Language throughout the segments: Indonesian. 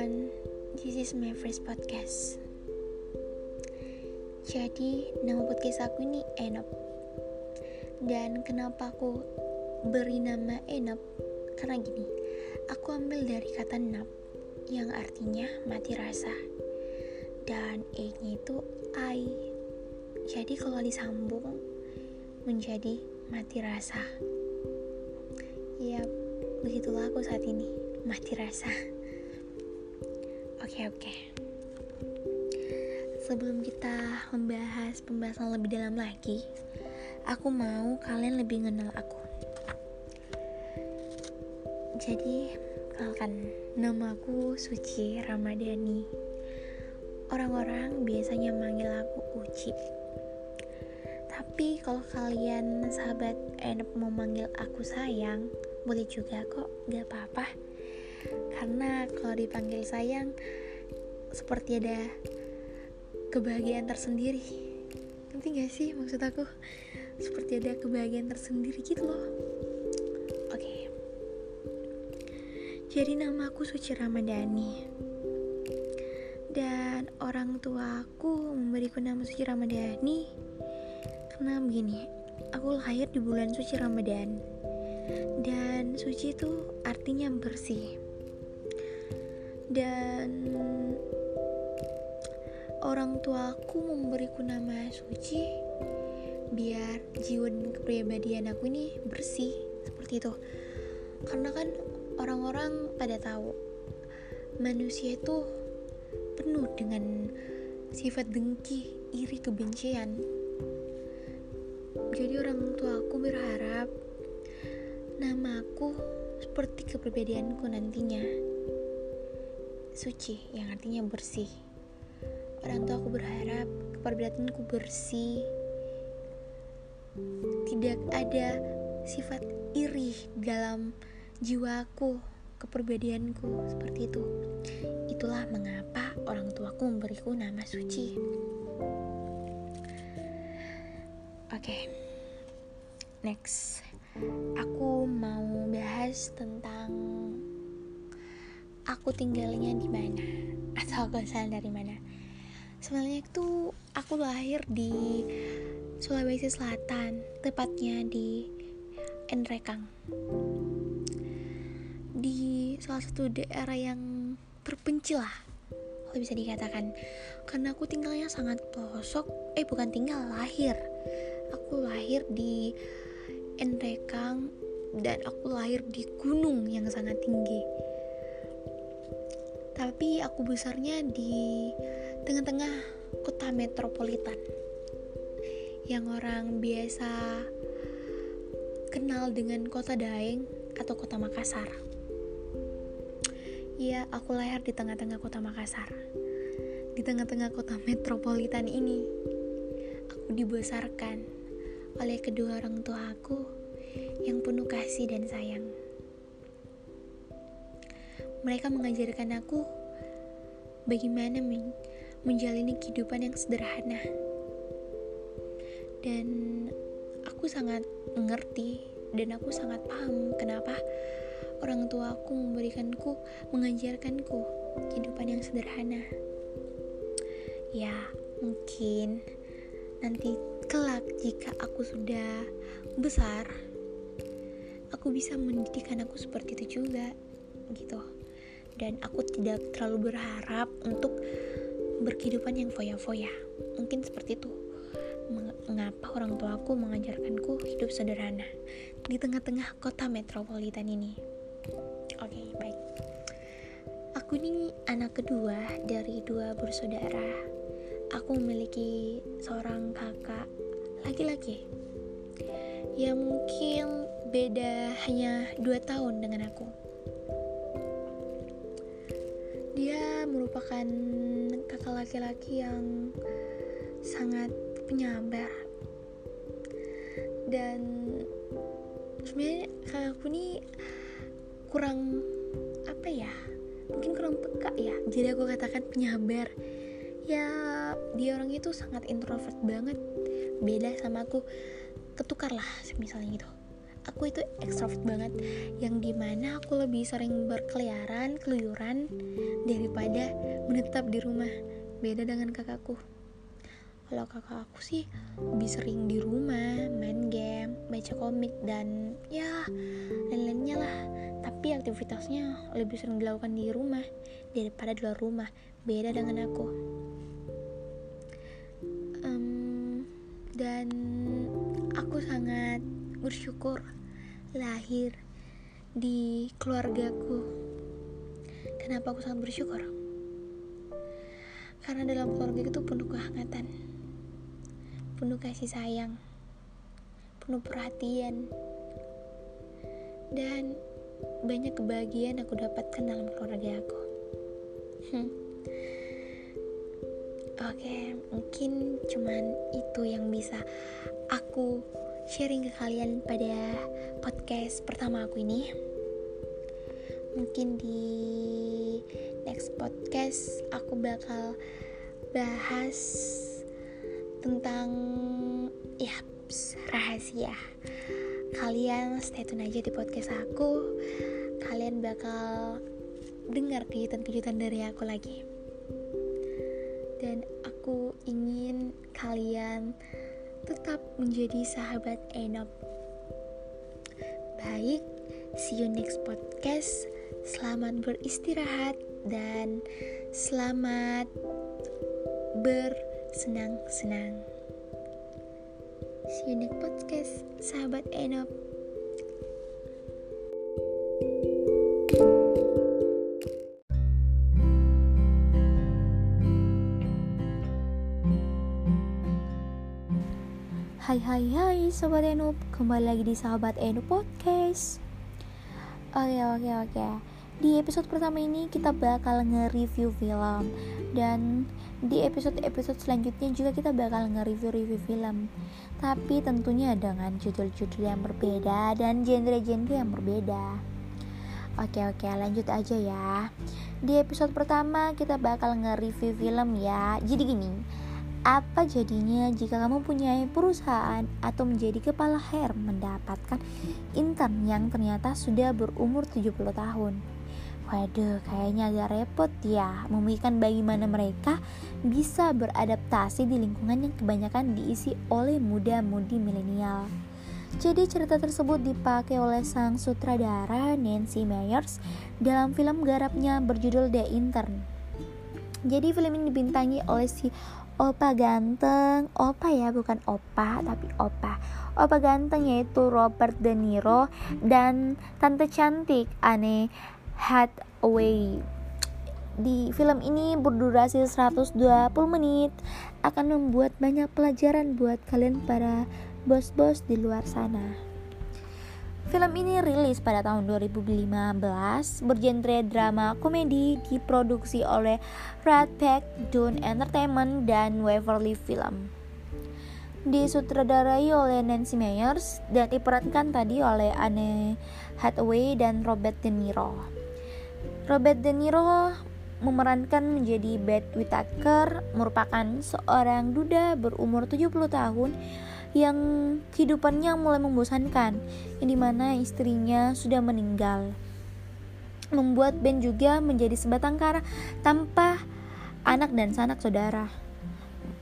everyone, this is my first podcast. Jadi, nama podcast aku ini Enop. Dan kenapa aku beri nama Enop? Karena gini, aku ambil dari kata nap yang artinya mati rasa. Dan E-nya itu I. Jadi kalau disambung menjadi mati rasa. Ya, begitulah aku saat ini, mati rasa. Oke, oke. Sebelum kita membahas pembahasan lebih dalam lagi, aku mau kalian lebih mengenal aku. Jadi, kenalkan, namaku Suci Ramadhani. Orang-orang biasanya manggil aku Uci. Tapi kalau kalian sahabat enak mau manggil aku sayang, boleh juga kok, gak apa-apa. Karena kalau dipanggil sayang, seperti ada kebahagiaan tersendiri. Nanti gak sih maksud aku? Seperti ada kebahagiaan tersendiri gitu loh. Oke. Okay. jadi nama aku Suci Ramadhani. Dan orang tua aku memberiku nama Suci Ramadhani karena begini aku lahir di bulan suci Ramadan dan suci itu artinya bersih. Dan orang tuaku memberiku nama suci biar jiwa dan kepribadian aku ini bersih. Seperti itu. Karena kan orang-orang pada tahu manusia itu penuh dengan sifat dengki, iri, kebencian. Jadi orang tua aku berharap namaku seperti kepribadianku nantinya. Suci yang artinya bersih orang tua aku berharap keperbedaanku bersih. Tidak ada sifat iri dalam jiwaku kepribadianku seperti itu. Itulah mengapa orang tuaku memberiku nama suci. Oke okay. next. Aku mau bahas tentang aku tinggalnya di mana? Atau asal dari mana sebenarnya itu aku lahir di Sulawesi Selatan tepatnya di Enrekang. Di salah satu daerah yang terpencil lah kalau bisa dikatakan. Karena aku tinggalnya sangat pelosok eh bukan tinggal lahir. Aku lahir di Enrekang dan aku lahir di gunung yang sangat tinggi. Tapi aku besarnya di tengah-tengah kota metropolitan yang orang biasa kenal dengan kota Daeng atau kota Makassar. Iya, aku lahir di tengah-tengah kota Makassar. Di tengah-tengah kota metropolitan ini, aku dibesarkan oleh kedua orang tua aku yang penuh kasih dan sayang. Mereka mengajarkan aku bagaimana men menjalani kehidupan yang sederhana. Dan aku sangat mengerti dan aku sangat paham kenapa orang tua aku memberikanku, mengajarkanku kehidupan yang sederhana. Ya, mungkin nanti kelak jika aku sudah besar, aku bisa mendidik anakku seperti itu juga, gitu. Dan aku tidak terlalu berharap untuk berkehidupan yang foya-foya. Mungkin seperti itu. Mengapa orang tuaku mengajarkanku hidup sederhana di tengah-tengah kota metropolitan ini? Oke, okay, baik. Aku ini anak kedua dari dua bersaudara. Aku memiliki seorang kakak laki-laki. Ya mungkin beda hanya dua tahun dengan aku. Dia merupakan kakak laki-laki yang sangat penyabar dan sebenarnya kakakku ini kurang apa ya mungkin kurang peka ya. Jadi aku katakan penyabar ya dia orang itu sangat introvert banget. Beda sama aku ketukar lah misalnya gitu aku itu ekstrovert banget. Yang di mana aku lebih sering berkeliaran keluyuran daripada menetap di rumah. Beda dengan kakakku. Kalau kakak aku sih lebih sering di rumah main game baca komik dan ya lain-lainnya lah. Tapi aktivitasnya lebih sering dilakukan di rumah daripada di luar rumah. Beda dengan aku. Um, dan aku sangat bersyukur lahir di keluargaku kenapa aku sangat bersyukur karena dalam keluarga itu penuh kehangatan penuh kasih sayang, penuh perhatian, dan banyak kebahagiaan aku dapatkan dalam keluarga aku. Hmm. Oke, mungkin cuman itu yang bisa aku sharing ke kalian pada podcast pertama aku ini. Mungkin di next podcast aku bakal bahas tentang ya rahasia. Kalian stay tune aja di podcast aku. Kalian bakal dengar kejutan-kejutan dari aku lagi. Dan aku ingin kalian tetap menjadi sahabat Enop see you next podcast selamat beristirahat dan selamat ber senang-senang. See you next podcast, sahabat Enop. Hai hai hai Sobat Enop Kembali lagi di Sahabat Enop Podcast Oke oke oke. Di episode pertama ini kita bakal nge-review film. Dan di episode-episode selanjutnya juga kita bakal nge-review-review film. Tapi tentunya dengan judul-judul yang berbeda dan genre-genre yang berbeda. Oke oke lanjut aja ya. Di episode pertama kita bakal nge-review film ya. Jadi gini apa jadinya jika kamu punya perusahaan atau menjadi kepala hair mendapatkan intern yang ternyata sudah berumur 70 tahun? Waduh, kayaknya agak repot ya memikirkan bagaimana mereka bisa beradaptasi di lingkungan yang kebanyakan diisi oleh muda-mudi milenial. Jadi cerita tersebut dipakai oleh sang sutradara Nancy Meyers dalam film garapnya berjudul The Intern. Jadi film ini dibintangi oleh si opa ganteng, opa ya bukan opa tapi opa. Opa ganteng yaitu Robert De Niro dan tante cantik Anne Hathaway. Di film ini berdurasi 120 menit akan membuat banyak pelajaran buat kalian para bos-bos di luar sana. Film ini rilis pada tahun 2015, bergenre drama komedi, diproduksi oleh Red Pack, Dune Entertainment, dan Waverly Film. Disutradarai oleh Nancy Meyers dan diperankan tadi oleh Anne Hathaway dan Robert De Niro. Robert De Niro memerankan menjadi Beth Whittaker merupakan seorang duda berumur 70 tahun yang kehidupannya mulai membosankan yang di mana istrinya sudah meninggal. Membuat Ben juga menjadi sebatang kara tanpa anak dan sanak saudara.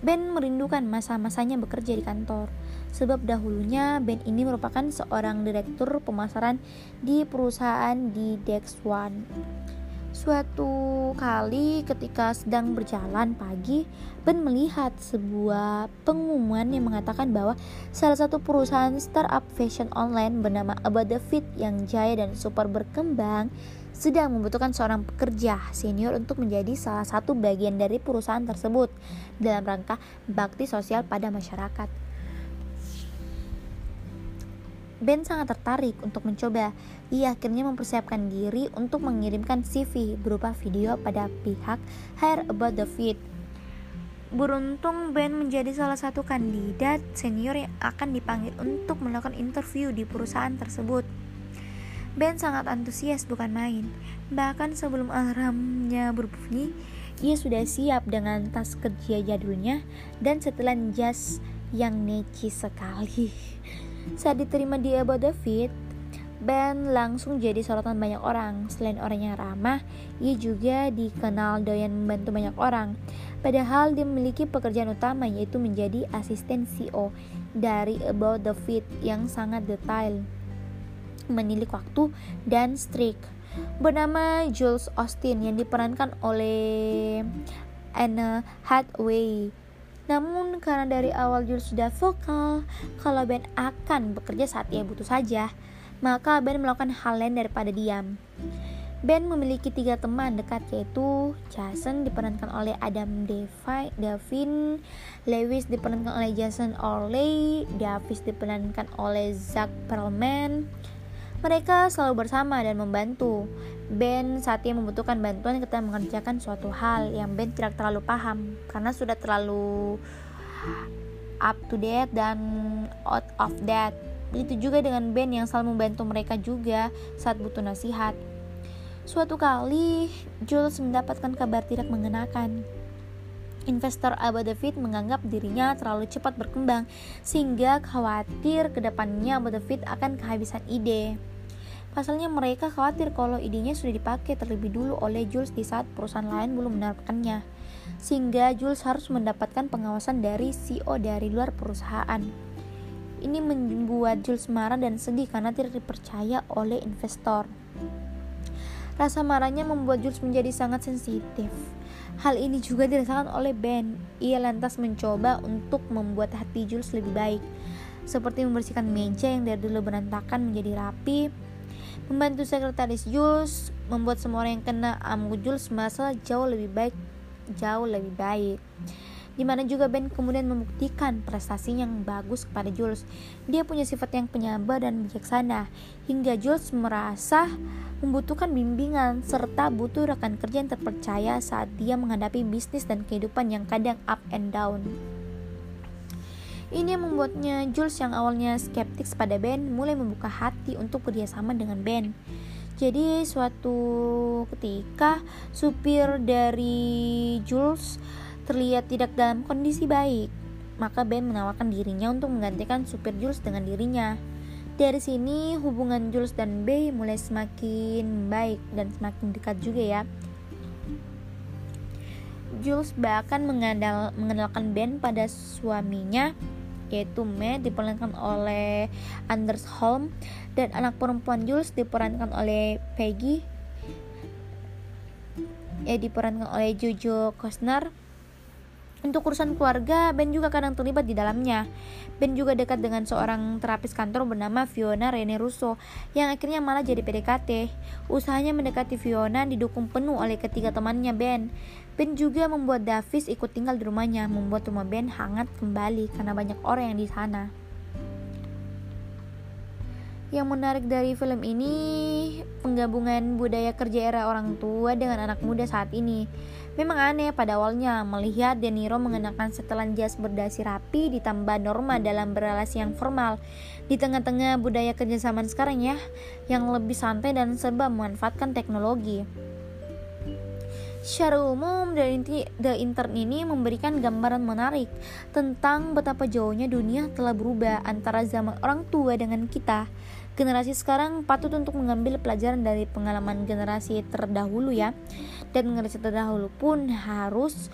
Ben merindukan masa-masanya bekerja di kantor. Sebab dahulunya Ben ini merupakan seorang direktur pemasaran di perusahaan di Dex One Suatu kali ketika sedang berjalan pagi, Ben melihat sebuah pengumuman yang mengatakan bahwa salah satu perusahaan startup fashion online bernama About The Fit yang jaya dan super berkembang sedang membutuhkan seorang pekerja senior untuk menjadi salah satu bagian dari perusahaan tersebut dalam rangka bakti sosial pada masyarakat. Ben sangat tertarik untuk mencoba. Ia akhirnya mempersiapkan diri untuk mengirimkan CV berupa video pada pihak Hire About the Fit. Beruntung Ben menjadi salah satu kandidat senior yang akan dipanggil untuk melakukan interview di perusahaan tersebut. Ben sangat antusias bukan main. Bahkan sebelum alarmnya berbunyi, ia sudah siap dengan tas kerja jadulnya dan setelan jas yang necis sekali. Saat diterima di About David, Ben langsung jadi sorotan banyak orang. Selain orang yang ramah, ia juga dikenal doyan membantu banyak orang. Padahal dia memiliki pekerjaan utama yaitu menjadi asisten CEO dari About the Fit yang sangat detail, menilik waktu dan strict. Bernama Jules Austin yang diperankan oleh Anne Hathaway. Namun karena dari awal Jules sudah vokal kalau Ben akan bekerja saat ia butuh saja, maka Ben melakukan hal lain daripada diam. Ben memiliki tiga teman dekat yaitu Jason diperankan oleh Adam Devi, Davin, Lewis diperankan oleh Jason Orley, Davis diperankan oleh Zach Perlman. Mereka selalu bersama dan membantu. Ben saat ia membutuhkan bantuan ketika mengerjakan suatu hal yang Ben tidak terlalu paham karena sudah terlalu up to date dan out of date Begitu juga dengan band yang selalu membantu mereka juga saat butuh nasihat. Suatu kali, Jules mendapatkan kabar tidak mengenakan. Investor Abba David menganggap dirinya terlalu cepat berkembang sehingga khawatir ke depannya Abba David akan kehabisan ide. Pasalnya mereka khawatir kalau idenya sudah dipakai terlebih dulu oleh Jules di saat perusahaan lain belum menerapkannya. Sehingga Jules harus mendapatkan pengawasan dari CEO dari luar perusahaan. Ini membuat Jules marah dan sedih karena tidak dipercaya oleh investor. Rasa marahnya membuat Jules menjadi sangat sensitif. Hal ini juga dirasakan oleh Ben. Ia lantas mencoba untuk membuat hati Jules lebih baik, seperti membersihkan meja yang dari dulu berantakan menjadi rapi, membantu sekretaris Jules, membuat semua orang yang kena amgu Jules merasa jauh lebih baik, jauh lebih baik di mana juga Ben kemudian membuktikan prestasi yang bagus kepada Jules. Dia punya sifat yang penyabar dan bijaksana, hingga Jules merasa membutuhkan bimbingan serta butuh rekan kerja yang terpercaya saat dia menghadapi bisnis dan kehidupan yang kadang up and down. Ini yang membuatnya Jules yang awalnya skeptik pada Ben mulai membuka hati untuk kerjasama dengan Ben. Jadi suatu ketika supir dari Jules terlihat tidak dalam kondisi baik, maka Ben menawarkan dirinya untuk menggantikan supir Jules dengan dirinya. Dari sini hubungan Jules dan B mulai semakin baik dan semakin dekat juga ya. Jules bahkan mengenal, mengenalkan Ben pada suaminya yaitu Matt diperankan oleh Anders Holm dan anak perempuan Jules diperankan oleh Peggy ya diperankan oleh Jojo Costner untuk urusan keluarga, Ben juga kadang terlibat di dalamnya. Ben juga dekat dengan seorang terapis kantor bernama Fiona Rene Russo yang akhirnya malah jadi PDKT. Usahanya mendekati Fiona didukung penuh oleh ketiga temannya Ben. Ben juga membuat Davis ikut tinggal di rumahnya, membuat rumah Ben hangat kembali karena banyak orang yang di sana. Yang menarik dari film ini penggabungan budaya kerja era orang tua dengan anak muda saat ini. Memang aneh pada awalnya melihat De Niro mengenakan setelan jas berdasi rapi ditambah norma dalam berrelasi yang formal di tengah-tengah budaya kerja zaman sekarang ya yang lebih santai dan serba memanfaatkan teknologi. Secara umum, The Intern ini memberikan gambaran menarik tentang betapa jauhnya dunia telah berubah antara zaman orang tua dengan kita generasi sekarang patut untuk mengambil pelajaran dari pengalaman generasi terdahulu ya dan generasi terdahulu pun harus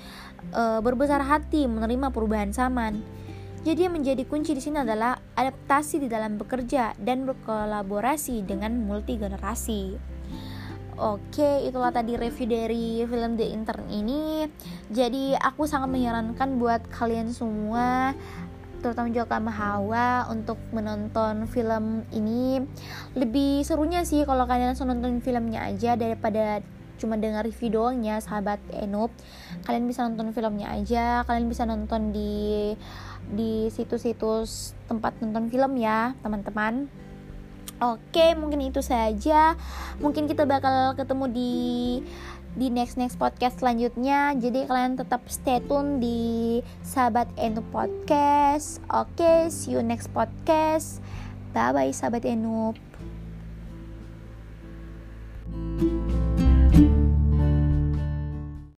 e, berbesar hati menerima perubahan zaman jadi yang menjadi kunci di sini adalah adaptasi di dalam bekerja dan berkolaborasi dengan multi generasi. Oke, itulah tadi review dari film The Intern ini. Jadi aku sangat menyarankan buat kalian semua terutama juga Kama Hawa untuk menonton film ini lebih serunya sih kalau kalian langsung nonton filmnya aja daripada cuma dengar review doangnya sahabat Enup kalian bisa nonton filmnya aja kalian bisa nonton di di situs-situs tempat nonton film ya teman-teman Oke, mungkin itu saja. Mungkin kita bakal ketemu di di next next podcast selanjutnya. Jadi kalian tetap stay tune di Sahabat Enu Podcast. Oke, see you next podcast. Bye bye Sahabat Enu. thank you